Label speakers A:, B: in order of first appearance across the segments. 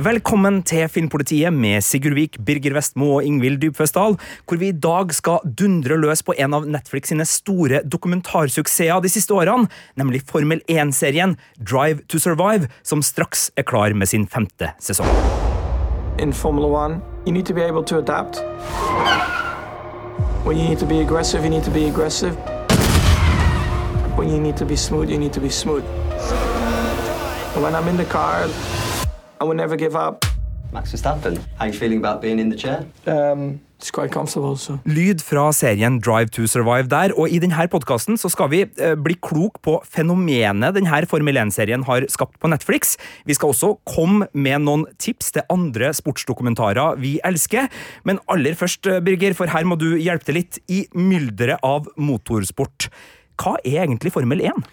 A: Velkommen til Filmpolitiet med Sigurd Vik, Birger Vestmo og Ingvild Dybføsdal, hvor vi i dag skal dundre løs på en av Netflix sine store dokumentarsuksesser de siste årene, nemlig Formel 1-serien Drive to Survive, som straks er klar med sin femte sesong.
B: in Formula One, you need to be able to adapt. When you need to be aggressive, you need to be aggressive. When you need to be smooth, you need to be smooth. When I'm in the car, I will never give up.
C: Max Verstappen, how you feeling about being in the chair?
B: Um, it's quite comfortable, so.
A: Lyd fra serien Drive to Survive der, og i denne podkasten skal vi eh, bli klok på fenomenet denne Formel 1-serien har skapt på Netflix. Vi skal også komme med noen tips til andre sportsdokumentarer vi elsker. Men aller først, eh, Birger, for her må du hjelpe til litt i mylderet av motorsport. Hva er egentlig Formel 1?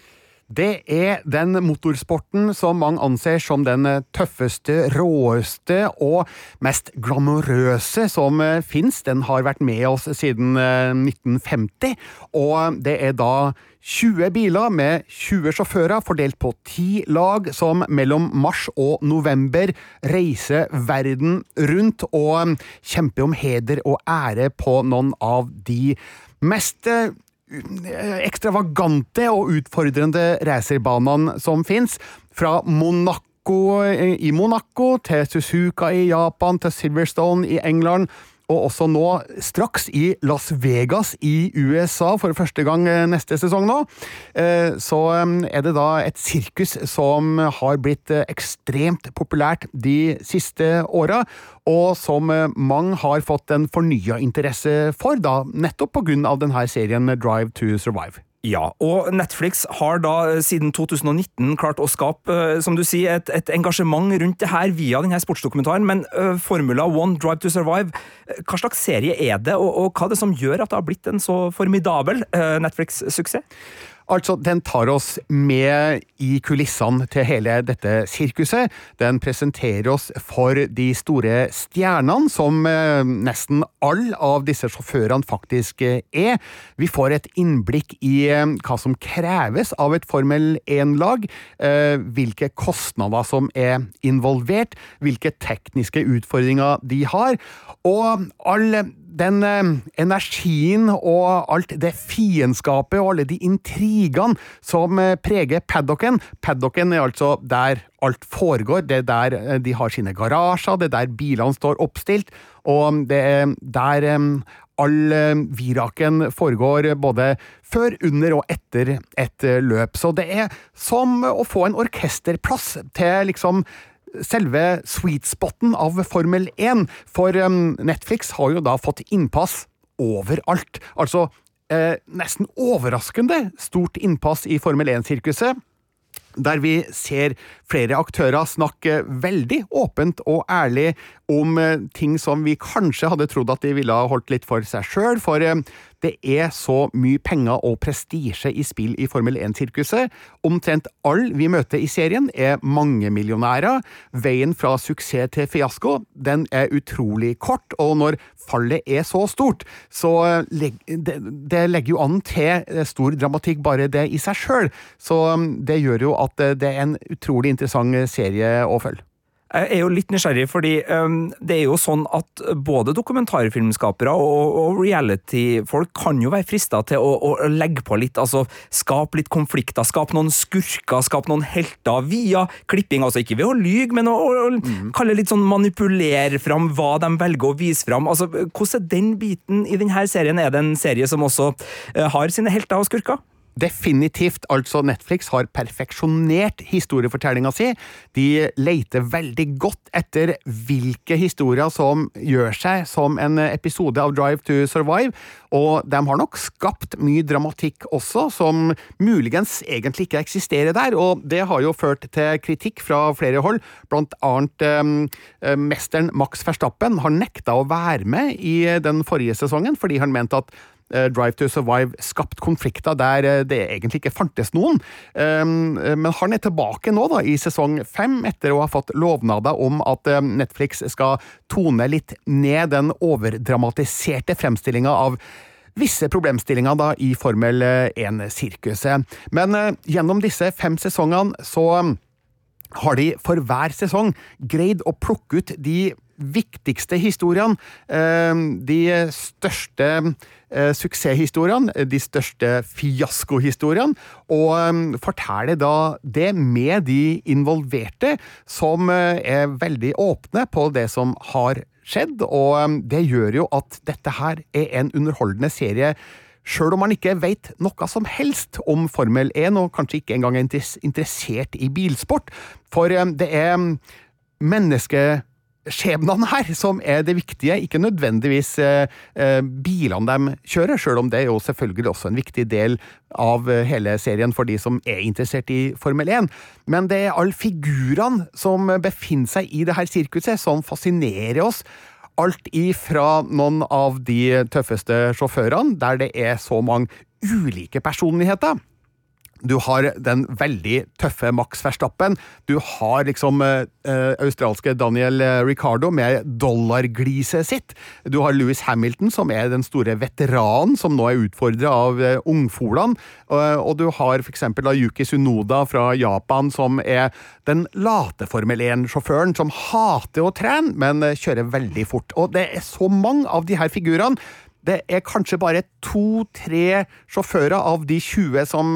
D: Det er den motorsporten som mange anser som den tøffeste, råeste og mest glamorøse som fins. Den har vært med oss siden eh, 1950, og det er da 20 biler med 20 sjåfører fordelt på 10 lag som mellom mars og november reiser verden rundt og kjemper om heder og ære på noen av de mest eh, ekstravagante og utfordrende racerbanene som fins. Fra Monaco i Monaco til Suzuka i Japan til Silverstone i England. Og også nå straks i Las Vegas i USA for første gang neste sesong nå. Eh, Så er det da et sirkus som har blitt eh, ekstremt populært de siste åra, og som eh, mange har fått en fornya interesse for, da nettopp av denne serien Drive to Survive.
A: Ja, og Netflix har da eh, siden 2019 klart å skape eh, som du sier, et, et engasjement rundt det her via denne sportsdokumentaren. Men uh, Formula One Drive to Survive, hva slags serie er det, og, og hva er det som gjør at det har blitt en så formidabel uh, Netflix-suksess?
D: Altså, Den tar oss med i kulissene til hele dette sirkuset. Den presenterer oss for de store stjernene, som eh, nesten alle av disse sjåførene faktisk eh, er. Vi får et innblikk i eh, hva som kreves av et Formel 1-lag, eh, hvilke kostnader som er involvert, hvilke tekniske utfordringer de har, og all den eh, energien og alt det fiendskapet og alle de intrigene som eh, preger paddocken. Paddocken er altså der alt foregår, det er der eh, de har sine garasjer, det er der bilene står oppstilt, og det er der eh, all eh, viraken foregår både før, under og etter et løp. Så det er som å få en orkesterplass til liksom selve sweet spoten av Formel 1, for Netflix har jo da fått innpass overalt. Altså eh, nesten overraskende stort innpass i Formel 1-sirkuset. Der vi ser flere aktører snakke veldig åpent og ærlig om eh, ting som vi kanskje hadde trodd at de ville ha holdt litt for seg sjøl, for eh, det er så mye penger og prestisje i spill i Formel 1-sirkuset. Omtrent alle vi møter i serien er mangemillionærer. Veien fra suksess til fiasko den er utrolig kort, og når fallet er så stort, så leg det, det legger jo an til stor dramatikk bare det i seg sjøl. Så um, det gjør jo at eh, det er en utrolig interessant serie å følge.
A: Jeg er jo litt nysgjerrig, fordi um, det er jo sånn at både dokumentarfilmskapere og, og reality-folk kan jo være frista til å, å, legge på litt, altså skape litt konflikter, skape noen skurker, skape noen helter via klipping, altså ikke ved å lyge, men å, å kalle litt sånn manipulere fram hva de velger å vise fram. Altså, hvordan er den biten i denne serien? Er det en serie som også uh, har sine helter og skurker?
D: Definitivt. Altså, Netflix har perfeksjonert historiefortellinga si. De leter veldig godt etter hvilke historier som gjør seg som en episode av Drive to Survive, og de har nok skapt mye dramatikk også, som muligens egentlig ikke eksisterer der, og det har jo ført til kritikk fra flere hold, blant annet um, mesteren Max Verstappen har nekta å være med i den forrige sesongen, fordi han mente at eh, Drive to Survive skapt konflikter der eh, det egentlig ikke fantes noen. Um, men han er tilbake nå da, i sesong fem, etter å ha fått lovnader om at eh, Netflix skal tone litt ned den overdramatiserte fremstillinga av visse problemstillinger da i Formel 1-sirkuset. Men gjennom disse fem sesongene så um, har de for hver sesong greid å plukke ut de viktigste historiene, uh, de største uh, suksesshistoriene, de største fiaskohistoriene, og um, forteller da det med de involverte, som er veldig åpne på det som har skjedd, og um, det gjør jo at dette her er en underholdende serie. Sjøl om man ikke vet noe som helst om Formel 1, og kanskje ikke engang er interessert i bilsport, for det er um, skjebnene her som er det viktige, ikke nødvendigvis eh, eh, bilene de kjører, selv om det er jo selvfølgelig også en viktig del av eh, hele serien for de som er interessert i Formel 1. Men det er alle figurene som befinner seg i det her sirkuset, som fascinerer oss. Alt ifra noen av de tøffeste sjåførene, der det er så mange ulike personligheter, du har den veldig tøffe Max Verstappen. Du har liksom eh, eh australske Daniel eh, Ricardo med dollargliset sitt. Du har Louis Hamilton, som er den store veteranen som nå er utfordra av eh, ungfolene. Eh, og du har f.eks. Yuki Sunoda fra Japan, som er den late Formel 1-sjåføren som hater å trene, men eh, kjører veldig fort. Og det er så mange av de her figurene. Det er kanskje bare to-tre sjåfører av de 20 som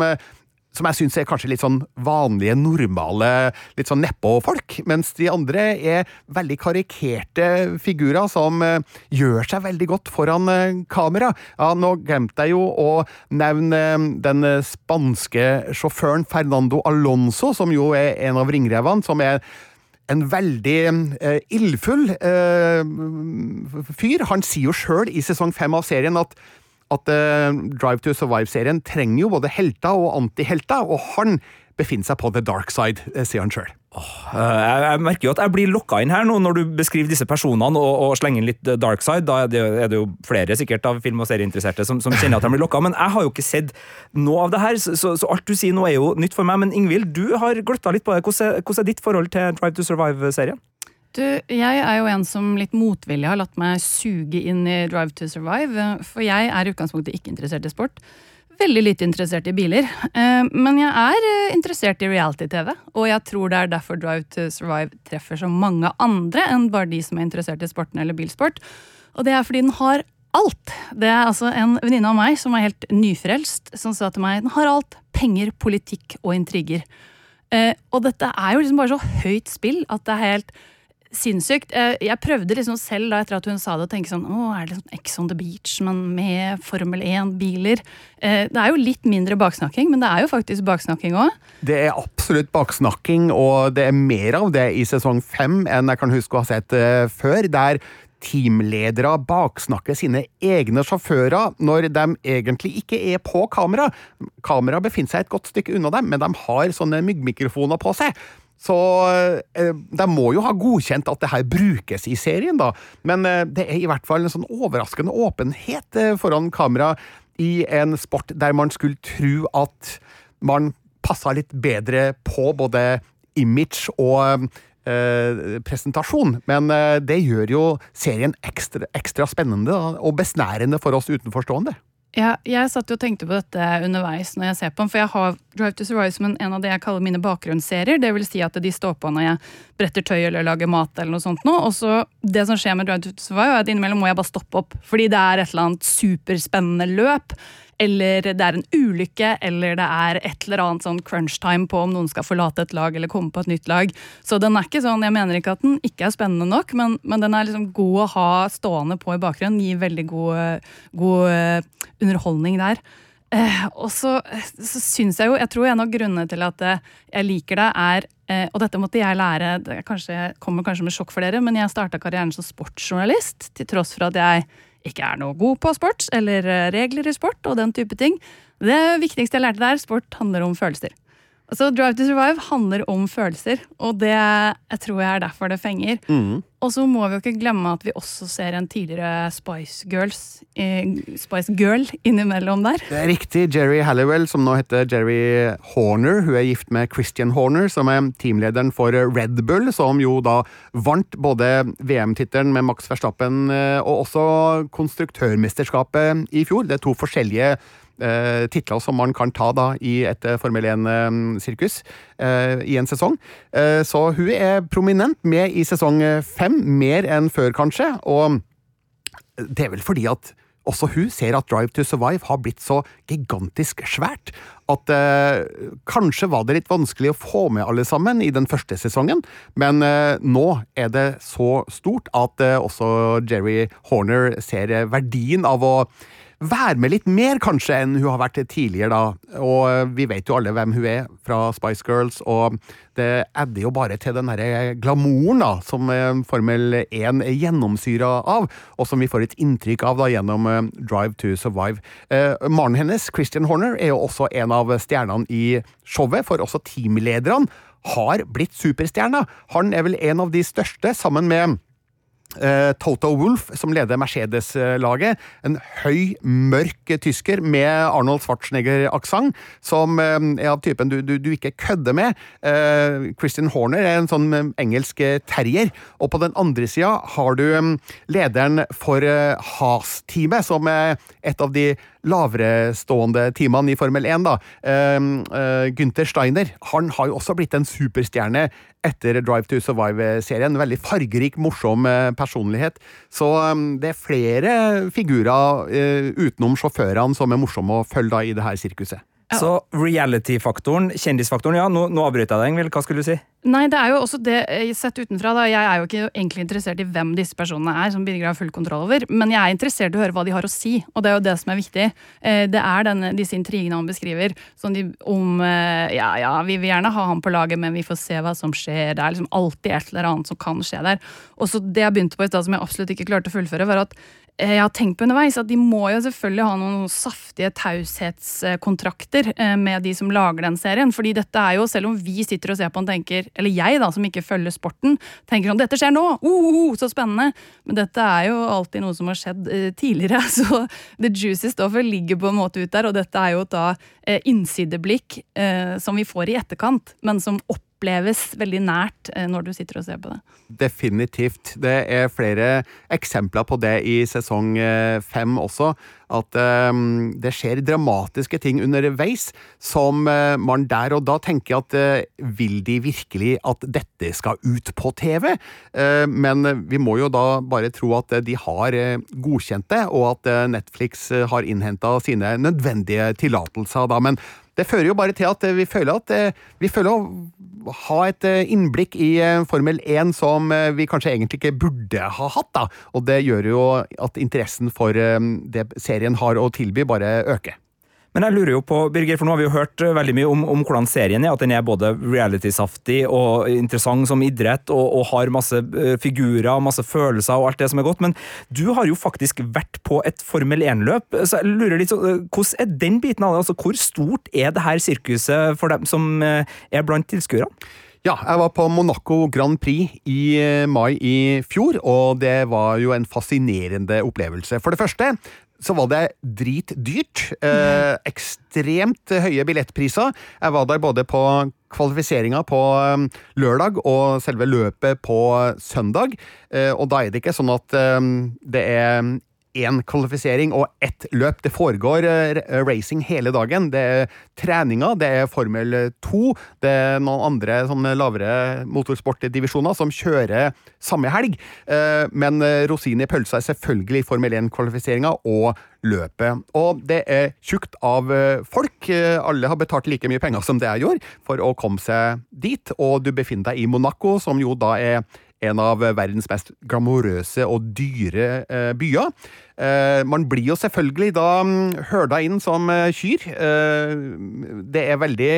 D: som jeg syns er kanskje litt sånn vanlige, normale, litt sånn nedpå-folk. Mens de andre er veldig karikerte figurer som uh, gjør seg veldig godt foran uh, kamera. Ja, nå glemte jeg jo å nevne uh, den spanske sjåføren Fernando Alonso, som jo er en av ringrevene, som er en veldig eh, ildfull eh, fyr. Han sier jo sjøl i sesong fem av serien at at uh, Drive to Survive-serien trenger jo både helter og antihelter, og han befinner seg på the dark side, eh, sier han sjøl.
A: Oh, jeg, merker jo at jeg blir lokka inn her nå når du beskriver disse personene og, og slenger inn litt dark side. Da er det, er det jo flere sikkert av film- og serieinteresserte som, som, kjenner at de blir lokka. Men jeg har jo ikke sett noe av det her, så, så, alt du sier nå er jo nytt for meg. Men Ingvild, du har gløtta litt på det. Hvordan er ditt forhold til Drive to Survive-serien?
E: Du, jeg er jo en som litt motvillig har latt meg suge inn i Drive to Survive. For jeg er i utgangspunktet ikke interessert i sport. Veldig lite interessert i biler. Eh, men jeg er eh, interessert i reality-TV. Og jeg tror det er derfor Drive to Survive treffer så mange andre enn bare de som er interessert i sporten eller bilsport. Og det er fordi den har alt. Det er altså en venninne av meg som er helt nyfrelst, som sa til meg den har alt. Penger, politikk og intriger. Eh, og dette er jo liksom bare så høyt spill at det er helt sinnssykt. Jeg prøvde liksom selv da etter at hun sa det, å tenke sånn Å, er det sånn Ex on the beach, men med Formel 1-biler? Eh, det er jo litt mindre baksnakking, men det er jo faktisk baksnakking òg.
D: Det er absolutt baksnakking, og det er mer av det i sesong fem enn jeg kan huske å ha sett uh, før. der teamledere baksnakker sine egne sjåfører når de egentlig ikke er på kamera. Kamera befinner seg et godt stykke unna dem, men de har sånne myggmikrofoner på seg. Så eh, de må jo ha godkjent at det her brukes i serien, da. Men eh, det er i hvert fall en sånn overraskende åpenhet eh, foran kamera i en sport der man skulle tro at man passa litt bedre på både image og eh, presentasjon. Men eh, det gjør jo serien ekstra, ekstra spennende og besnærende for oss utenforstående.
E: Ja, jeg satt jo og tenkte på dette underveis når jeg ser på den. For jeg har Drive to Survive som en av det jeg kaller mine bakgrunnsserier. Det vil si at de står på når jeg bretter tøy eller lager mat eller noe sånt. Nå. Og så det som skjer med Drive to Survive, er at innimellom må jeg bare stoppe opp. Fordi det er et eller annet superspennende løp eller det er en ulykke, eller det er et eller annet sånn crunch time på om noen skal forlate et lag eller komme på et nytt lag. Så den er ikke sånn, jeg mener ikke at den ikke er spennende nok, men, men den er liksom god å ha stående på i bakgrunnen. Gir veldig god, god uh, underholdning der. Eh, og så, så syns jeg jo Jeg tror en av grunnene til at uh, jeg liker det, er Og dette måtte jeg lære, det kanskje, kommer kanskje med sjokk for dere, men jeg starta karrieren som sportsjournalist, til tross for at jeg ikke er noe god på sport, eller eh, regler i sport og den type ting. Det viktigste jeg lærte der, sport handler om følelser. Altså, Drive to Survive handler om følelser, og det jeg tror jeg er derfor det fenger. Og så må vi jo ikke glemme at vi også ser en tidligere Spice Girls eh, Spice Girl innimellom der.
D: Det er riktig. Jerry Halliwell, som nå heter Jerry Horner, hun er gift med Christian Horner, som er teamlederen for Red Bull, som jo da vant både VM-tittelen med Max Verstappen eh, og også konstruktørmesterskapet i fjor. Det er to forskjellige eh, titler som man kan ta da i et eh, Formel 1-sirkus eh, i en sesong. Eh, så hun er prominent med i sesong fem, mer enn før kanskje, og det er vel fordi at også hun ser at Drive to Survive har blitt så gigantisk svært at eh, kanskje var det litt vanskelig å få med alle sammen i den første sesongen, men eh, nå er det så stort at eh, også Jerry Horner ser eh, verdien av å være med litt mer, kanskje, enn hun har vært tidligere, da. Og eh, vi vet jo alle hvem hun er fra Spice Girls, og det adder jo bare til den derre glamouren da, som eh, Formel 1 er gjennomsyra av, og som vi får et inntrykk av da gjennom eh, Drive to Survive. Eh, Mannen hennes, Christian Horner, er jo også en av stjernene i showet, for også teamlederne har blitt superstjerner. Han er vel en av de største, sammen med Toto Wolff, som leder Mercedes-laget. En høy, mørk tysker med Arnold Schwarzenegger-aksent, som eh, er av typen du, du, du ikke kødder med. Eh, Christian Horner er en sånn eh, engelsk terrier. Og på den andre sida har du eh, lederen for eh, Has-teamet, som er et av de lavrestående teamene i Formel 1, da. Gunther Steiner. Han har jo også blitt en superstjerne etter Drive to Survive-serien. Veldig fargerik, morsom eh, personlighet. Så um, det er flere figurer uh, utenom sjåførene som er morsomme å følge da i det her sirkuset.
A: Så reality-faktoren, kjendisfaktoren, ja, nå, nå avbryter jeg deg, Ingvild. Hva skulle du si?
E: Nei, det er jo også det eh, sett utenfra. da, Jeg er jo ikke egentlig interessert i hvem disse personene er, som Birger har full kontroll over, men jeg er interessert i å høre hva de har å si, og det er jo det som er viktig. Eh, Det er denne, disse intrigene han beskriver, sånn de, om eh, ja, ja, vi vil gjerne ha ham på laget, men vi får se hva som skjer. Det er liksom alltid et eller annet som kan skje der. Og så Det jeg begynte på i stad, som jeg absolutt ikke klarte å fullføre, var at jeg har tenkt på underveis at de må jo selvfølgelig ha noen saftige taushetskontrakter eh, med de som lager den serien. fordi dette er jo, selv om vi sitter og ser på den tenker, eller jeg da, som ikke følger sporten, tenker sånn dette skjer nå! Uh, så spennende! Men dette er jo alltid noe som har skjedd eh, tidligere. Så the juicy stoffet ligger på en måte ut der, og dette er jo da eh, innsideblikk eh, som vi får i etterkant, men som oppleves veldig nært eh, når du sitter og ser på det.
D: Definitivt. Det er flere eksempler på det i sesong eh, fem også. At um, det skjer dramatiske ting underveis som uh, man der og da tenker at uh, vil de virkelig at dette skal ut på TV? Uh, men vi må jo da bare tro at de har godkjent det, og at Netflix har innhenta sine nødvendige tillatelser da. Men det fører jo bare til at vi føler at vi føler ha et eh, innblikk i eh, Formel 1 som eh, vi kanskje egentlig ikke burde ha hatt, da. Og det gjør jo at interessen for det serien har å tilby, bare øker.
A: Men jeg lurer jo på, Birger, for nå har vi jo hørt eh, veldig mye om, om hvordan serien er. At den er både reality-saftig og interessant som idrett, og, og har masse figurer figurer, masse følelser og alt det som er godt. Men du har jo faktisk vært på et Formel 1-løp. Så jeg lurer litt eh, Hvordan er den biten av det? Altså, hvor stort er det her sirkuset for dem som eh, er blant tilskuerne?
D: Ja, jeg var på Monaco Grand Prix i eh, mai i fjor, og det var jo en fascinerende opplevelse. For det første så var det dritdyrt. Eh, ekstremt høye billettpriser. Jeg var der både på kvalifiseringa på eh, lørdag og selve løpet på søndag. Eh, og da er det ikke sånn at eh, det er én kvalifisering og ett løp. Det foregår eh, racing hele dagen. Det er treninger, det er Formel 2, det er noen andre sånne lavere motorsportdivisjoner som kjører samme helg. Eh, Men eh, rosinen i pølsa er selvfølgelig Formel 1-kvalifiseringa og løpet. Og det er tjukt av eh, folk. Eh, Alle har betalt like mye penger som det jeg gjorde, for å komme seg dit. Og du befinner deg i Monaco, som jo da er en av verdens mest glamorøse og dyre eh, byer. Eh, man blir jo selvfølgelig da mm, inn som eh, kyr. Det er veldig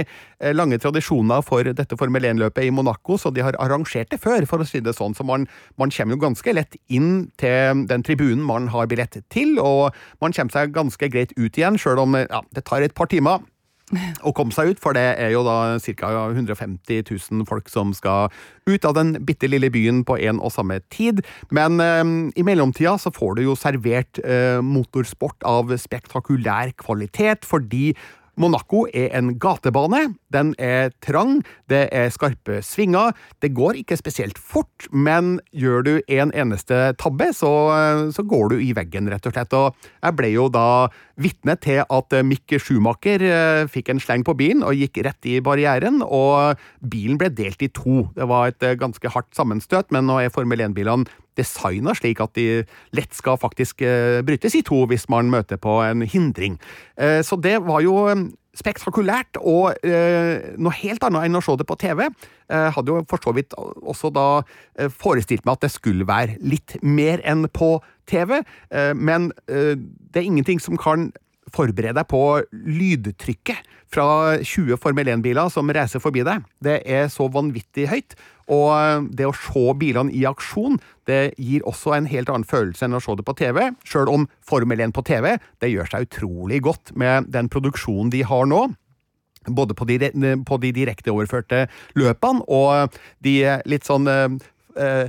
D: lange tradisjoner for dette Formel 1-løpet i Monaco, så de har arrangert det før, for å si det sånn. Så man, man kommer jo ganske lett inn til den tribunen man har billett til, og man kommer seg ganske greit ut igjen, sjøl om ja, det tar et par timer. Å komme seg ut, for det er jo da ca. 150 000 folk som skal ut av den bitte lille byen på en og samme tid. Men eh, i mellomtida så får du jo servert eh, motorsport av spektakulær kvalitet, fordi Monaco er en gatebane. Den er trang, det er skarpe svinger. Det går ikke spesielt fort, men gjør du en eneste tabbe, så, så går du i veggen, rett og slett. Og jeg ble jo da vitne til at Mick Schumacher eh, fikk en sleng på bilen og gikk rett i barrieren, og bilen ble delt i to. Det var et eh, ganske hardt sammenstøt, men nå er Formel 1-bilene designa slik at de lett skal faktisk eh, brytes i to hvis man møter på en hindring. Eh, så det var jo eh, spektakulært og noe helt annet enn å se det på TV. Jeg hadde jo for så vidt også da forestilt meg at det skulle være litt mer enn på TV, men det er ingenting som kan forberede deg på lydtrykket fra 20 Formel 1-biler som reiser forbi deg. Det er så vanvittig høyt. Og det å se bilene i aksjon det gir også en helt annen følelse enn å se det på TV, sjøl om Formel 1 på TV det gjør seg utrolig godt med den produksjonen de har nå. Både på de, på de direkteoverførte løpene og de litt sånn eh,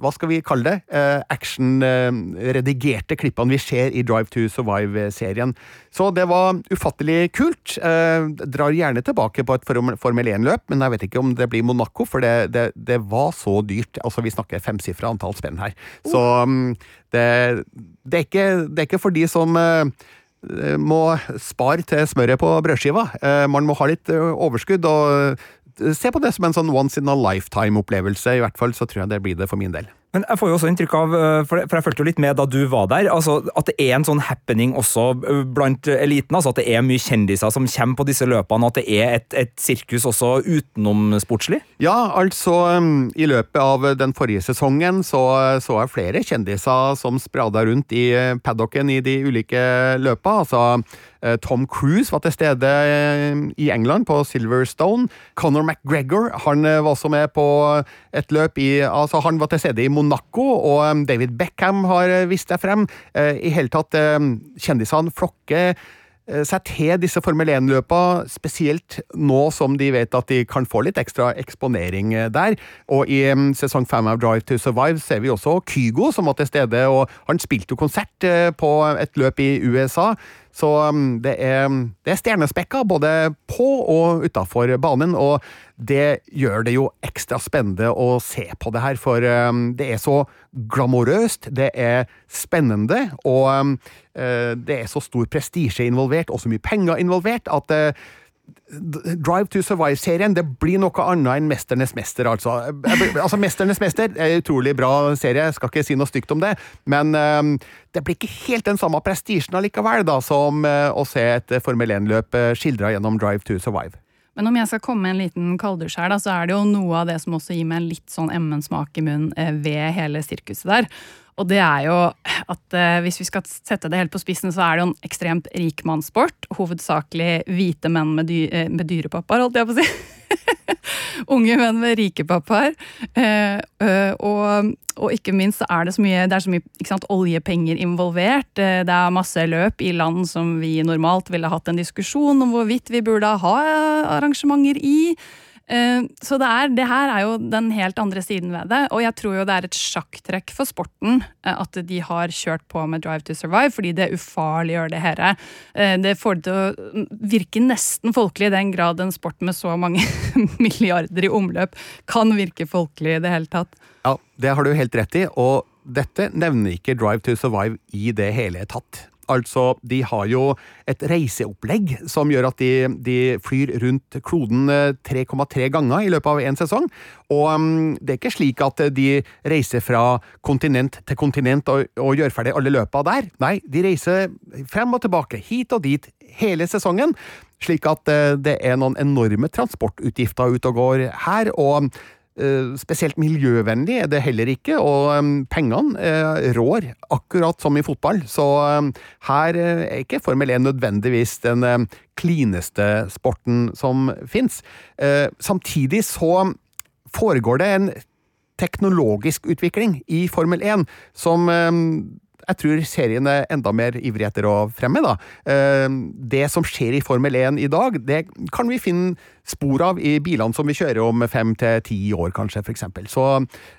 D: hva skal vi kalle det, eh, action-redigerte eh, klippene vi ser i Drive to Survive-serien. Så det var ufattelig kult. Eh, drar gjerne tilbake på et Formel 1-løp, men jeg vet ikke om det blir Monaco, for det, det, det var så dyrt. Altså, vi snakker femsifra antall spenn her. Så mm, det, det, er ikke, det er ikke for de som må spare til smøret på brødskiva. Man må ha litt overskudd, og se på det som en sånn once in a lifetime-opplevelse. I hvert fall så tror jeg det blir det for min del.
A: Men jeg får jo også inntrykk av, eh, for jeg fulgte jo litt med da du var der, altså at det er en sånn happening også eh, blant eliten. altså At det er mye kjendiser som kommer på disse løpene, og at det er et, et sirkus også utenomsportslig?
D: Ja, altså um, i løpet av den forrige sesongen så så jeg flere kjendiser som sprada rundt i paddocken i de ulike løpa. altså Eh, Tom Cruise var til stede eh, i England, på Silverstone. Conor McGregor han eh, var også med på et løp i altså Han var til stede i Monaco, og David Beckham har vist seg frem. I hele tatt, kjendisene flokker seg til disse Formel 1-løpa, spesielt nå som de vet at de kan få litt ekstra eksponering der. Og i sesong fem av Drive to Survive ser vi også Kygo som var til stede, og han spilte jo konsert på et løp i USA. Så um, det er, det er stjernespekka både på og utafor banen, og det gjør det jo ekstra spennende å se på det her, for um, det er så glamorøst, det er spennende, og um, eh, det er så stor prestisje involvert, og så mye penger involvert, at eh, Drive to Survive-serien det blir noe annet enn Mesternes mester, altså. altså Mesternes mester er en utrolig bra serie, skal ikke si noe stygt om det, men um, det blir ikke helt den samme prestisjen allikevel da, som uh, å se et Formel 1-løp uh, skildra gjennom Drive to Survive.
E: Men om jeg skal komme med en liten kalddusj her, da, så er det jo noe av det som også gir meg en litt sånn emmen-smak i munnen eh, ved hele sirkuset der. Og det er jo at eh, hvis vi skal sette det helt på spissen, så er det jo en ekstremt rikmannssport. Hovedsakelig hvite menn med, dy eh, med dyrepappaer, holdt jeg på å si. Unge menn med rike pappaer. Eh, og, og, ikke minst så er det så mye, det så mye sant, oljepenger involvert. det er masse løp i land som vi normalt ville hatt en diskusjon om hvorvidt vi burde ha arrangementer i. Eh, så det, er, det, her er jo den helt andre siden ved det. Og jeg tror jo det er et sjakktrekk for sporten eh, at de har kjørt på med Drive to Survive, fordi det ufarliggjør det her. Eh, det får det til å virke nesten folkelig i den grad en sport med så mange milliarder i omløp kan virke folkelig i det hele tatt.
D: Ja, det har du helt rett i. og dette nevner ikke Drive to Survive i det hele tatt. Altså, de har jo et reiseopplegg som gjør at de, de flyr rundt kloden 3,3 eh, ganger i løpet av en sesong. Og um, det er ikke slik at de reiser fra kontinent til kontinent og, og gjør ferdig alle løpa der. Nei, de reiser frem og tilbake, hit og dit, hele sesongen. Slik at uh, det er noen enorme transportutgifter ute og går her. og Eh, spesielt miljøvennlig er det heller ikke, og um, pengene uh, rår, akkurat som i fotball. Så her er ikke Formel 1 nødvendigvis den klineste sporten som fins. Samtidig så foregår det en teknologisk utvikling i Formel 1 som jeg tror serien er enda mer ivrig etter å fremme. da. Eh, det som skjer i Formel 1 i dag, det kan vi finne spor av i bilene som vi kjører om fem til ti år, kanskje, f.eks. Så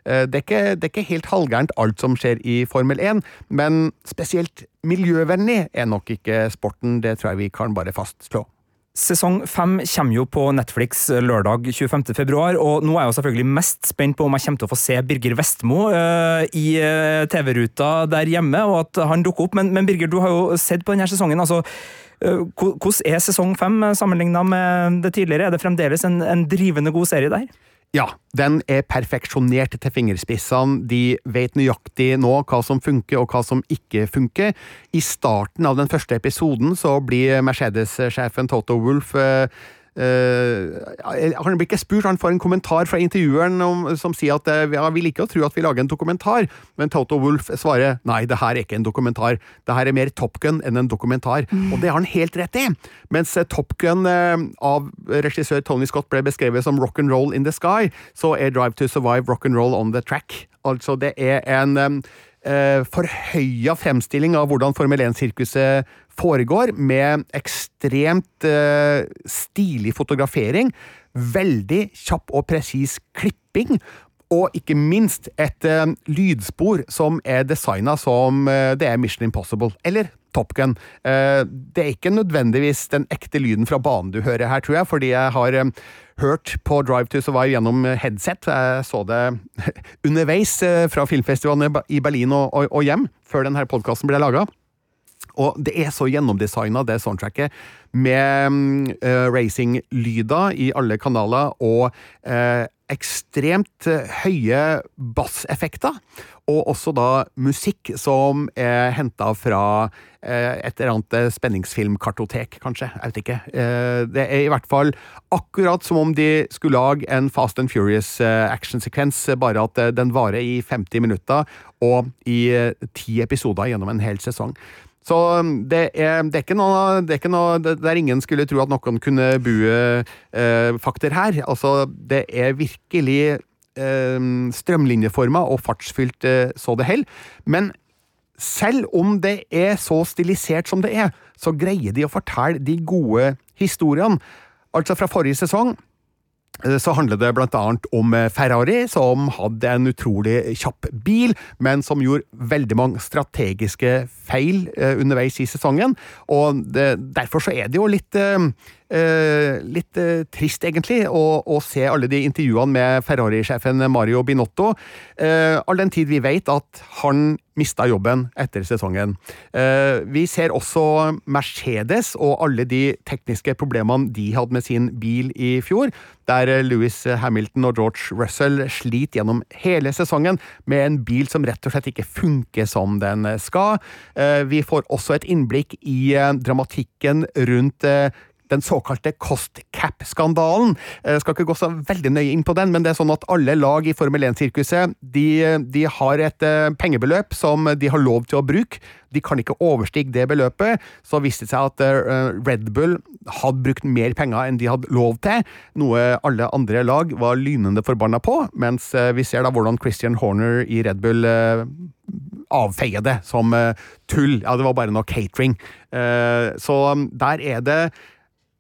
D: eh, det er, ikke, det er ikke helt halvgærent alt som skjer i Formel 1, men spesielt miljøvennlig er nok ikke sporten, det tror jeg vi kan bare fastslå.
A: Sesong fem kommer jo på Netflix lørdag 25. februar, og nå er jeg jo selvfølgelig mest spent på om jeg kommer til å få se Birger Vestmo uh, i uh, TV-ruta der hjemme, og at han dukker opp. Men, men, Birger, du har jo sett på denne sesongen. altså uh, Hvordan er sesong fem sammenligna med det tidligere? Er det fremdeles en, en drivende god serie der?
D: Ja, den er perfeksjonert til fingerspissene. De vet nøyaktig nå hva som funker og hva som ikke funker. I starten av den første episoden så blir Mercedes-sjefen Toto Wolff eh, Uh, han blir ikke spurt, han får en kommentar fra intervjueren om, som sier at uh, ja, vi liker å tro at vi lager en dokumentar, men Toto Wolff svarer nei, det her er ikke en dokumentar, det her er mer Top Gun enn en dokumentar. Mm. Og det har han helt rett i! Mens uh, Top Gun av regissør Tony Scott ble beskrevet som rock and roll in the sky, så er Drive to Survive rock and roll on the track. Altså, det er en um, forhøya fremstilling av hvordan Formel 1-sirkuset foregår med ekstremt eh, stilig fotografering, veldig kjapp og presis klipping, og ikke minst et uh, lydspor som er designa som uh, det er Mission Impossible, eller Top Gun. det er ikke nødvendigvis den ekte lyden fra banen du hører her, tror jeg, fordi jeg har hørt på Drive to Survive gjennom headset. Jeg så det underveis fra filmfestivalen i Berlin og, og, og hjem, før denne podkasten ble laga. Og det er så gjennomdesigna, det soundtracket, med uh, racing-lyder i alle kanaler og uh, ekstremt høye basseffekter. Og også da musikk som er henta fra eh, et eller annet spenningsfilmkartotek, kanskje. Jeg vet ikke. Eh, det er i hvert fall akkurat som om de skulle lage en Fast and Furious eh, actionsekvens, bare at den varer i 50 minutter og i ti episoder gjennom en hel sesong. Så um, det er, det er, ikke noe, det er ikke noe Der ingen skulle tro at noen kunne bue eh, fakter her. Altså, det er virkelig eh, strømlinjeforma og fartsfylt eh, så det holder. Men selv om det er så stilisert som det er, så greier de å fortelle de gode historiene. Altså, fra forrige sesong Eh, så handler det blant annet om eh, Ferrari, som hadde en utrolig kjapp bil, men som gjorde veldig mange strategiske feil eh, underveis i sesongen. Og det, derfor så er det jo litt Eh, litt eh, trist, egentlig, å, å, se alle de intervjuene med Ferrari-sjefen Mario Binotto, Eh, all den tid vi vet at han mista jobben etter sesongen. vi ser også Mercedes og alle de tekniske problemene de hadde med sin bil i fjor, der Louis Hamilton og George Russell sliter gjennom hele sesongen med en bil som rett og slett ikke funker som den skal. Vi får også et innblikk i dramatikken rundt den såkalte cost cap-skandalen. Jeg eh, skal ikke gå så veldig nøye inn på den, men det er sånn at alle lag i Formel 1-sirkuset de, de, har et uh, pengebeløp som de har lov til å bruke. De kan ikke overstige det beløpet. Så viste det seg at uh, Red Bull hadde brukt mer penger enn de hadde lov til, noe alle andre lag var lynende forbanna på, mens vi ser da hvordan Christian Horner i Red Bull avfeie det som tull. Ja, det var bare noe catering. så um, der er det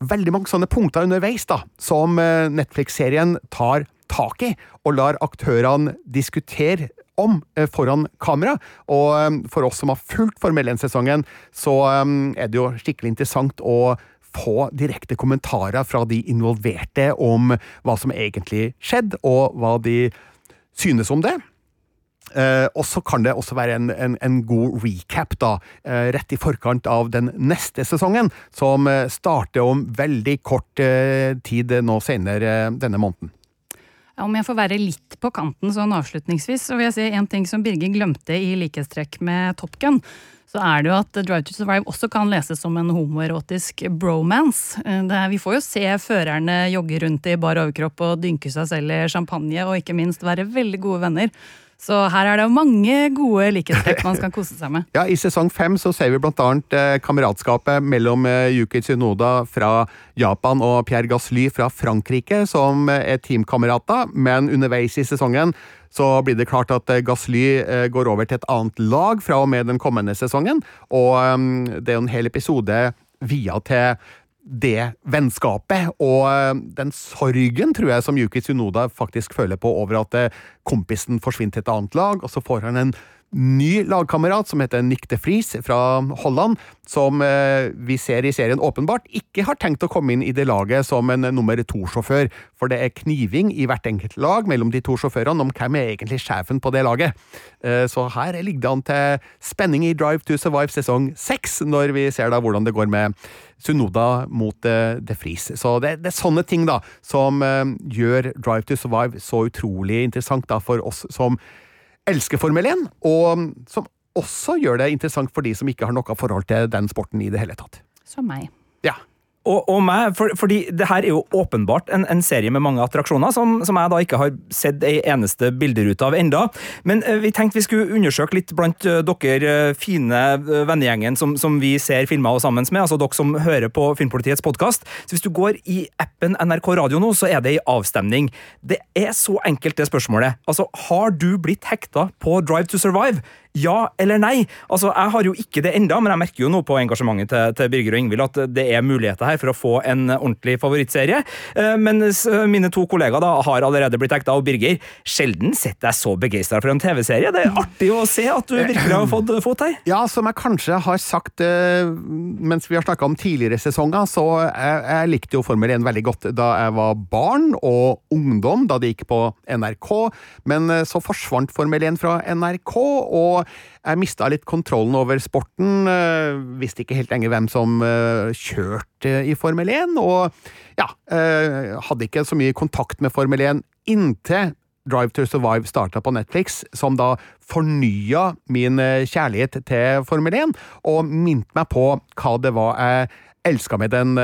D: veldig mange sånne punkter underveis da, som eh, Netflix-serien tar tak i, og lar aktørene diskutere om eh, foran kamera. Og eh, for oss som har fulgt Formel 1-sesongen, så er det jo skikkelig interessant å få direkte kommentarer fra de involverte om hva som egentlig skjedde, og hva de synes om det. Uh, og så kan det også være en, en, en god recap, da, eh, rett i forkant av den neste sesongen, som uh, starter om veldig kort tid nå senere denne måneden.
E: Om jeg får være litt på kanten sånn avslutningsvis, så vil jeg si en ting som Birger glemte i likhetstrekk med Top Gun. Så er det jo at Drive to Survive også kan leses som en homoerotisk bromance. Er, vi får jo se førerne jogge rundt i bar overkropp og dynke seg selv i champagne, og ikke minst være veldig gode venner. Så her er det mange gode likhetstrekk man skal kose seg med.
D: Ja, I sesong fem så ser vi annet eh, kameratskapet mellom eh, Yuki Tsunoda fra Japan og Pierre Gasly fra Frankrike, som eh, er teamkamerater, men underveis i sesongen så blir det klart at Gasly går over til et annet lag fra og med den kommende sesongen, og eh, det er jo en hel episode via til det vennskapet og eh, den sorgen, tror jeg, som Yuki Tsunoda faktisk føler på over at eh, kompisen forsvinner til et annet lag, og så får han en ny lagkamerat som heter Nick de Vries fra Holland, som eh, vi ser i serien åpenbart ikke har tenkt å komme inn i det laget som en nummer to-sjåfør, for det er kniving i hvert enkelt lag mellom de to sjåførene om hvem er egentlig sjefen på det laget. Eh, så her ligger det an til spenning i Drive to Survive sesong seks, når vi ser da hvordan det går med Sunoda mot eh, De Vries. Så det, det, er sånne ting da som gjør Drive to Survive så utrolig interessant da for oss som elsker Formel 1, og som også gjør det interessant for de som ikke har noe forhold til den sporten i det hele tatt.
E: Som meg.
D: Ja.
A: Og, og meg, for, fordi det her er jo åpenbart en, en serie med mange attraksjoner, som, som, jeg da ikke har sett ei eneste bilderute av enda. Men eh, vi tenkte vi skulle undersøke litt blant eh, dere uh, fine uh, vennegjengen som, som, vi ser filmer sammen med, altså dere som hører på Filmpolitiets podkast. Så hvis du går i appen NRK Radio nå, så er det ei avstemning. Det er så enkelt, det spørsmålet. Altså, har du blitt hekta på Drive to Survive? Ja eller nei? Altså, Jeg har jo ikke det enda, men jeg merker jo nå på engasjementet til, til Birger og Ingvild at det er muligheter her for å få en ordentlig favorittserie. Eh, mens eh, mine to kollegaer da har allerede blitt ekta, og Birger, sjelden sett deg så begeistra for en TV-serie. Det er artig å se at du virkelig har fått fot her.
D: Ja, som jeg kanskje har sagt uh, mens vi har snakka om tidligere sesonger, så jeg, jeg likte jo Formel 1 veldig godt da jeg var barn og ungdom, da det gikk på NRK, men så forsvant Formel 1 fra NRK. og jeg mista litt kontrollen over sporten. Eh, visste ikke helt lenger hvem som eh, kjørte i Formel 1, og ja, eh, hadde ikke så mye kontakt med Formel 1 inntil Drive to Survive starta på Netflix, som da fornya min kjærlighet til Formel 1, og minte meg på hva det var jeg elska med den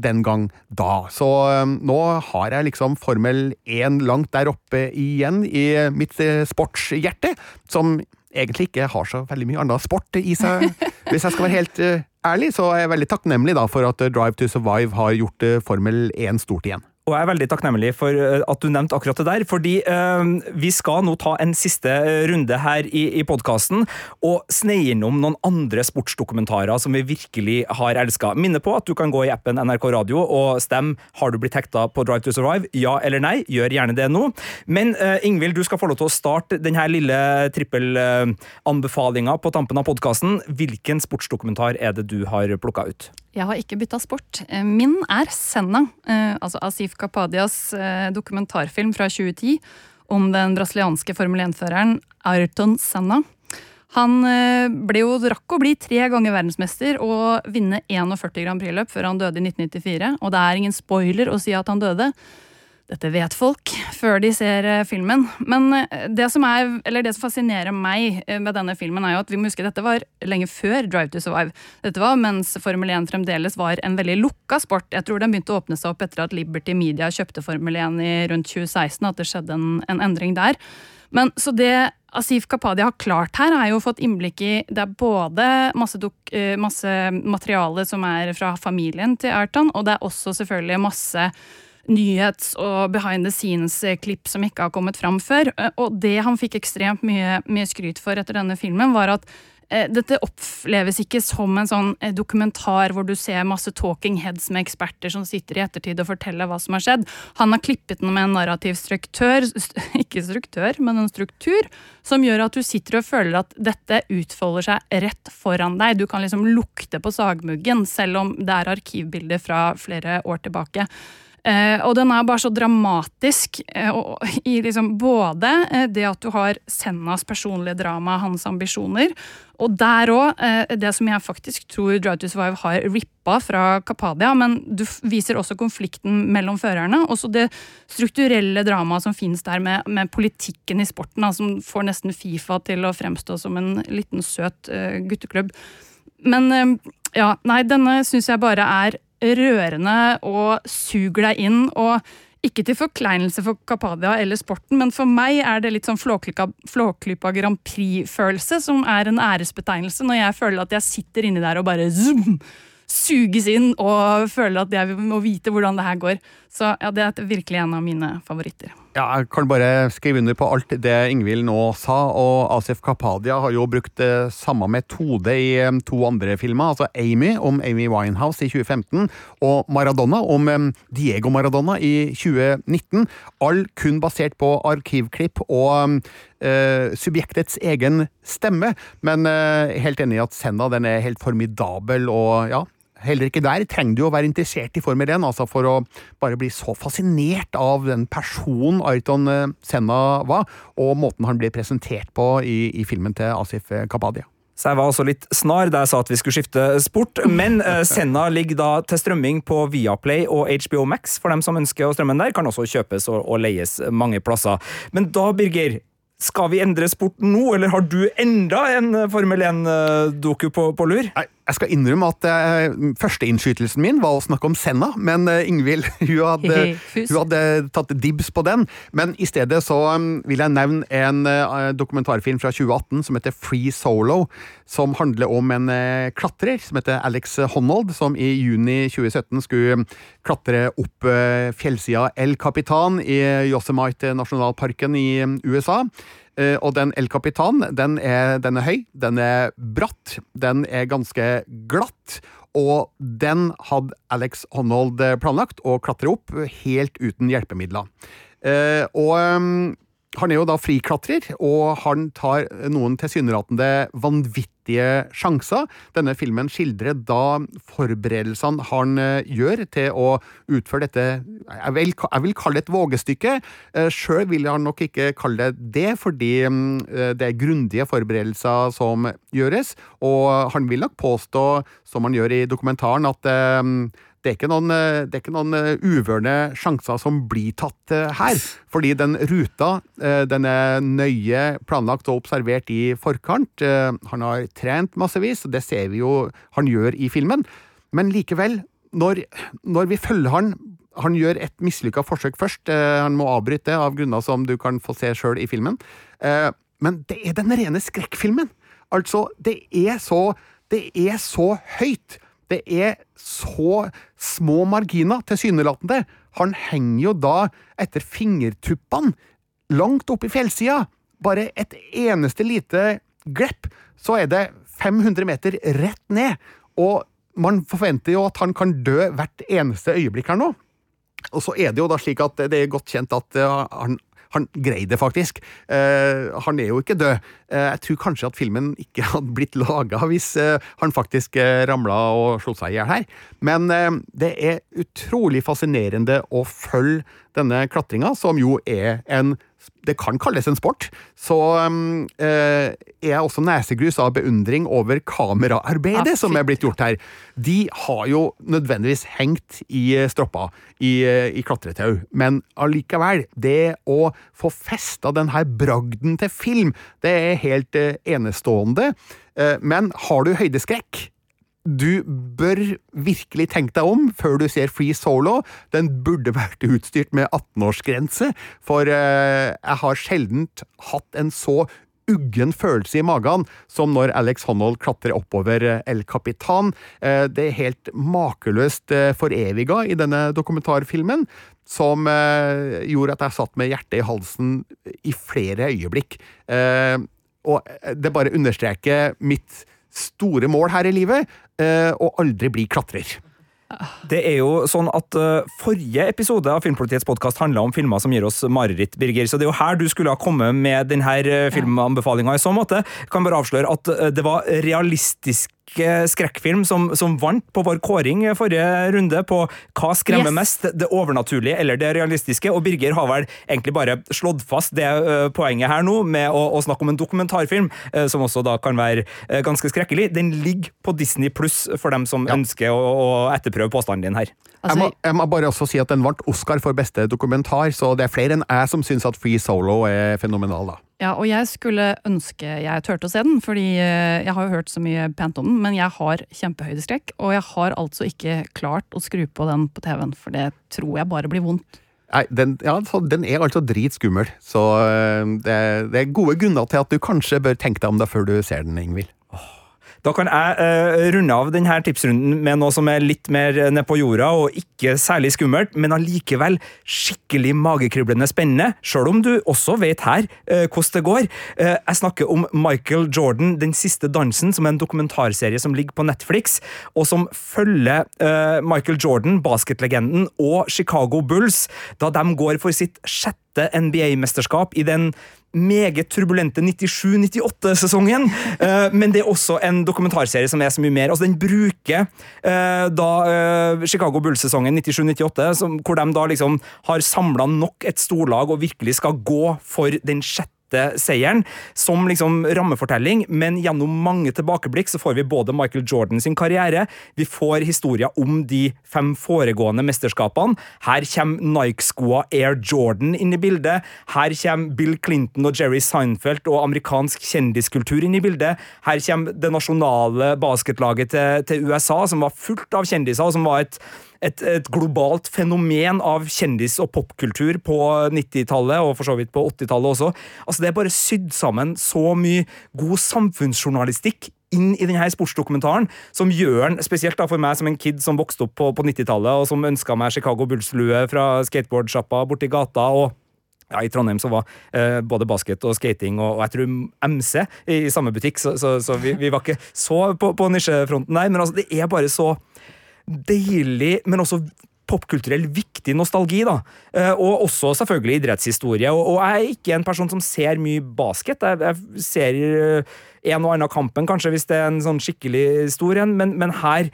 D: den gang da. Så nå har jeg liksom Formel 1 langt der oppe igjen i mitt sportshjerte, som egentlig ikke har så veldig mye annen sport i seg. Hvis jeg skal være helt uh, ærlig, så er jeg veldig takknemlig for at Drive to Survive har gjort uh, Formel 1 stort igjen.
A: Og jeg er veldig takknemlig for eh, at du nevnte akkurat det der, fordi øh, vi skal nå ta en siste runde her i, i podkasten og sneie innom noen andre sportsdokumentarer som vi virkelig har elska. Minne på at du kan gå i appen NRK Radio og stemme har du blitt hekta på Drive to Survive, ja eller nei. Gjør gjerne det nå. Men øh, Ingvild, du skal få lov til å starte denne lille trippelanbefalinga på tampen av podkasten. Hvilken sportsdokumentar er det du har plukka ut?
E: Jeg har ikke bytta sport. Eh, min er Senna, eh, altså Asif Kapadias eh, dokumentarfilm fra 2010 om den brasilianske Formel 1-føreren Ayrton Senna. Han ble jo rakk å bli tre ganger verdensmester og vinne 41 Grand Prix-løp før han døde i 1994. Og det er ingen spoiler å si at han døde. Dette vet folk før de ser eh, filmen. Men eh, det som, er, det som, fascinerer meg eh, med denne filmen, er jo at vi må huske dette var lenge før Drive to Survive. Dette var mens Formel 1 fremdeles var en veldig lukka sport. Jeg tror den begynte å åpne seg opp etter at Liberty Media kjøpte Formel 1 i rundt 2016, at det skjedde en, en endring der. Men så det Asif Kapadia har klart her, er jo fått innblikk i Det er både masse, masse materiale som er fra familien til Ayrton, og det er også selvfølgelig masse nyhets- og behind the scenes-klipp som ikke har kommet fram før. Eh, og det han fikk ekstremt mye, mye skryt for etter denne filmen, var at eh, dette oppleves ikke som en sånn eh, dokumentar hvor du ser masse talking heads med eksperter som sitter i ettertid og forteller hva som har skjedd. Han har klippet den med en narrativ struktør, ikke struktør, men en struktur, som gjør at du sitter og føler at dette utfolder seg rett foran deg. Du kan liksom lukte på sagmuggen, selv om det er arkivbilder fra flere år tilbake. Eh, og den er bare så dramatisk eh, i liksom både eh, det at du har Sennas personlige drama, hans ambisjoner, og der òg, det som jeg faktisk tror Drive to Survive har rippa fra Kapadia, men du viser også konflikten mellom førerne. Også det strukturelle dramaet som finnes der med, med politikken i sporten, som får nesten Fifa til å fremstå som en liten søt gutteklubb. Men ja, nei, denne syns jeg bare er rørende og suger deg inn. og Ikke til forkleinelse for Kapadia eller sporten, men for meg er det litt sånn Flåklypa, Grand Prix-følelse, som er en æresbetegnelse, når jeg føler at jeg sitter inni der og bare zoom, suges inn og føler at jeg må vite hvordan det her går. Så ja, det er virkelig en av mine favoritter.
D: Ja, jeg kan bare skrive under på alt det Ingvild nå sa, og Asif Kapadia har jo brukt samme metode i to andre filmer, altså Amy om Amy Winehouse i 2015, og Maradona om Diego Maradona i 2019. All kun basert på arkivklipp og eh, subjektets egen stemme, men eh, helt enig i at Senna den er helt formidabel, og ja, Heller ikke der trenger du å være interessert i Formel 1, altså for å bare bli så fascinert av den personen Ayrton eh, Senna var, og måten han ble presentert på i, i filmen til Asif Kapadia.
A: Så jeg var også litt snar da jeg sa at vi skulle skifte sport, men eh, Senna ligger da til strømming på Viaplay og HBO Max for dem som ønsker å strømme den der. Kan også kjøpes og, og leies mange plasser. Men da, Birger, skal vi endre sporten nå, eller har du enda en Formel 1-doku på, på lur?
D: Jeg jeg skal innrømme at eh, førsteinnskytelsen min var å snakke om Senna, men eh, Ingvild hun hadde, hun hadde tatt dibs på den. Men i stedet så um, vil jeg nevne en uh, dokumentarfilm fra 2018 som heter Free Solo, som handler om en uh, klatrer som heter Alex Honnold, som i juni 2017 skulle um, klatre opp uh, fjellsida El Capitan i Yosemite nasjonalparken i um, USA. Eh, og den El Capitan, den er, den er høy, den er bratt, den er ganske glatt. Og den hadde Alex Honnold eh, planlagt å klatre opp helt uten hjelpemidler. Eh, og um, han er jo da friklatrer, og han tar noen tilsynelatende vanvittige sjanser. Denne filmen skildrer da forberedelsene han eh, gjør til å utføre dette Jeg vil, jeg vil kalle det et vågestykke. Eh, Sjøl vil han nok ikke kalle det det, fordi eh, det er grundige forberedelser som gjøres. Og han vil nok påstå, som han gjør i dokumentaren, at det er ikke noen, eh, det er ikke noen eh, uvørne sjanser som blir tatt eh, her. Fordi den ruta den er nøye planlagt og observert i forkant. Han har trent massevis, og det ser vi jo han gjør i filmen. Men likevel, når, når vi følger han han gjør et mislykka forsøk først. Han må avbryte av grunner som du kan få se sjøl i filmen. Men det er den rene skrekkfilmen. Altså, det er så Det er så høyt. Det er så små marginer, tilsynelatende. Han henger jo da etter fingertuppene langt opp i fjellsida. Bare et eneste lite glepp, så er det 500 meter rett ned. Og man forventer jo at han kan dø hvert eneste øyeblikk her nå. Og så er det jo da slik at det er godt kjent at eh, han, han greide det faktisk. Eh, han er jo ikke død. Eh, jeg tror kanskje at filmen ikke hadde blitt laga hvis eh, han faktisk ramla og slo seg i hjel her. Men det er utrolig fascinerende å følge denne klatringa, som jo er en det kan kalles en sport, så um, eh, er jeg også nesegrus av beundring over kameraarbeidet som er blitt gjort her. De har jo nødvendigvis hengt i stroppa stropper i, eh, i klatretau, men allikevel, det å få festa denne bragden til film, det er helt eh, enestående. Eh, men har du høydeskrekk, du bør virkelig tenke deg om før du ser Free Solo. Den burde vært utstyrt med 18-årsgrense, for eh, jeg har sjelden hatt en så uggen følelse i magen som når Alex Honnold klatrer oppover eh, El Capitan. Eh, det er helt makeløst foreviga i denne dokumentarfilmen, som gjorde at jeg satt med hjertet i halsen i flere øyeblikk. Og det bare understreker mitt store mål her i livet, og aldri bli klatrer.
A: Det er jo sånn at uh, Forrige episode av Filmpolitiets podkast handla om filmer som gir oss mareritt, Birger. Så det er jo her du skulle ha kommet med denne uh, filmanbefalinga i så måte. Jeg kan bare avsløre at uh, det var realistisk eh, skrekkfilm som, som vant på vår kåring forrige runde på hva skremmer
E: Yes.
A: mest, det overnaturlige eller det realistiske. Og Birger har vel egentlig bare slått fast det uh, poenget her nå med å, å snakke om en dokumentarfilm, uh, som også da kan være uh, ganske skrekkelig. Den ligger på Disney pluss for dem som ønsker å, å etterprøve påstanden din her.
D: jeg, må,
E: Altså,
D: jeg må bare også si at den vant Oscar for beste dokumentar, så det er flere enn jeg som syns at Free Solo er fenomenal, da.
E: Ja, og jeg skulle ønske jeg turte å se den, fordi eh, jeg har jo hørt så mye pent om den, men jeg har kjempehøydeskrekk, og jeg har altså ikke klart å skru på den på TV-en, for det tror jeg bare blir vondt.
D: Nei, den, ja, den er altså dritskummel. Så eh, det, det er gode grunner til at du kanskje bør tenke deg om det før du ser den, Ingvild.
A: Da kan jeg eh, runde av denne tipsrunden med noe som er litt mer ned på jorda og ikke særlig skummelt, men allikevel skikkelig magekriblende spennende, sjøl om du også vet her eh, hvordan det går. Eh, jeg snakker om Michael Jordan, Den siste dansen, som er en dokumentarserie som ligger på Netflix, og som følger Michael Jordan, basketlegenden, og Chicago Bulls da de går for sitt sjette NBA-mesterskap i den meget turbulente 97-98-sesongen. Uh, men det er også en dokumentarserie som er så mye mer. Altså, den bruker uh, da uh, Chicago Bull-sesongen 97-98, hvor de da liksom har samla nok et storlag og virkelig skal gå for den sjette seieren som liksom rammefortelling, men gjennom mange tilbakeblikk så får vi både Michael Jordan sin karriere, vi får historier om de fem foregående mesterskapene. Her kommer Nike-skoa Air Jordan inn i bildet. Her kommer Bill Clinton og Jerry Seinfeld og amerikansk kjendiskultur inn i bildet. Her kommer det nasjonale basketlaget til, til USA, som var fullt av kjendiser, og som var et et, et, globalt fenomen av kjendis- og popkultur på 90-tallet, og for så vidt på 80-tallet også. Altså, det er bare sydd sammen så mye god samfunnsjournalistikk inn i denne sportsdokumentaren, som gjør den, spesielt da for meg som en kid som vokste opp på, på 90-tallet, og som ønska meg Chicago Bulls-lue fra skateboardsjappa borti gata. og ja, I Trondheim så var eh, både basket og skating og, og jeg tror MC i, i samme butikk, så, så, så vi, vi, var ikke så på, på nisjefronten der. Men altså, det er bare så deilig, men også popkulturell viktig nostalgi, da. Eh, og også selvfølgelig idrettshistorie. Og, jeg er ikke en person som ser mye basket. Jeg ser eh, en og annen kampen, kanskje, hvis det er en sånn skikkelig stor en, men, men her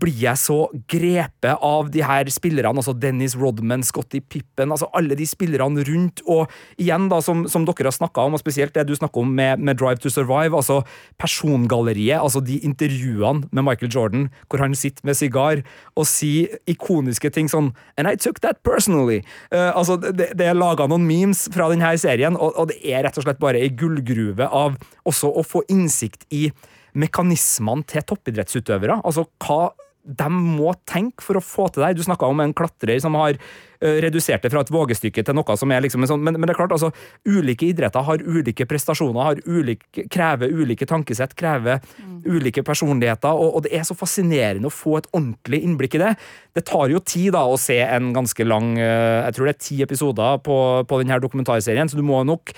A: blir jeg så grepet av de her spillerne, altså Dennis Rodman, Scotty Pippen, altså alle de spillerne rundt, og igjen, da, som, som dere har snakka om, og spesielt det du snakker om med, med, Drive to Survive, altså persongalleriet, altså de intervjuene med Michael Jordan, hvor han sitter med sigar og sier ikoniske ting sånn And I took that personally. Uh, altså, det, det er laga noen memes fra denne serien, og, og det er rett og slett bare ei gullgruve av også å få innsikt i mekanismene til toppidrettsutøvere. Altså hva de må tenke for å få til det. Du snakka om en klatrer som har redusert det fra et vågestykke til noe som er liksom en sånn men, men, det er klart, altså, ulike idretter har ulike prestasjoner, har ulike, krever ulike tankesett, krever mm. ulike personligheter, og, og, det er så fascinerende å få et ordentlig innblikk i det. Det tar jo tid da å se en ganske lang uh, Jeg tror det er ti episoder på, på denne dokumentarserien, så du må nok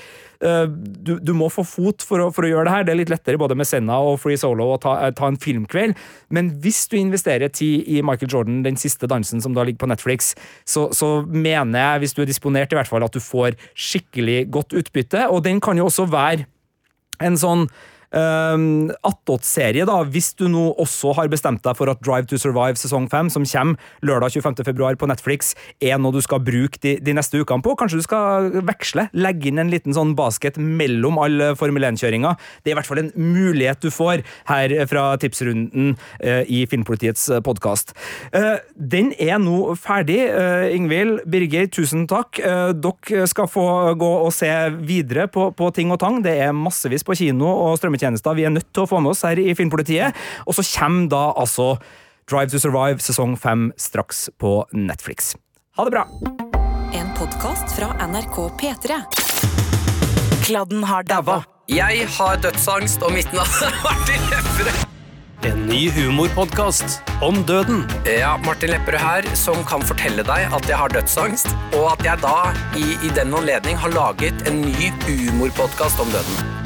A: uh, du, du, må få fot for å, for å, gjøre det her. Det er litt lettere både med Senna og Free Solo å ta, ta en filmkveld, men hvis du investerer tid i Michael Jordan, den siste dansen som da ligger på Netflix, så, så, mener jeg, hvis du er disponert, i hvert fall at du får skikkelig godt utbytte. Og den kan jo også være en sånn Um, attåtserie, da, hvis du nå også har bestemt deg for at Drive to Survive sesong 5, som kommer lørdag 25. februar på Netflix, er noe du skal bruke de, de neste ukene på. Kanskje du skal veksle, legge inn en liten sånn basket mellom alle Formel 1-kjøringa. Det er i hvert fall en mulighet du får her fra tipsrunden uh, i Filmpolitiets podkast. Uh, den er nå ferdig. Uh, Ingvild, Birger, tusen takk. dere skal få gå og se videre på, på ting og tang. Det er massevis på kino og strømme strømmetjenester vi er nødt til å få med oss her i Filmpolitiet. Og så kommer da altså Drive to Survive sesong fem straks på Netflix. Ha det bra!
F: En podkast fra NRK P3. Kladden har daua.
G: Jeg har dødsangst, og mitt navn er Martin Lepperød.
H: En ny humorpodkast om døden.
G: Ja, Martin Lepperød her, som kan fortelle deg at jeg har dødsangst, og at jeg da i, i den anledning har laget en ny humorpodkast om døden.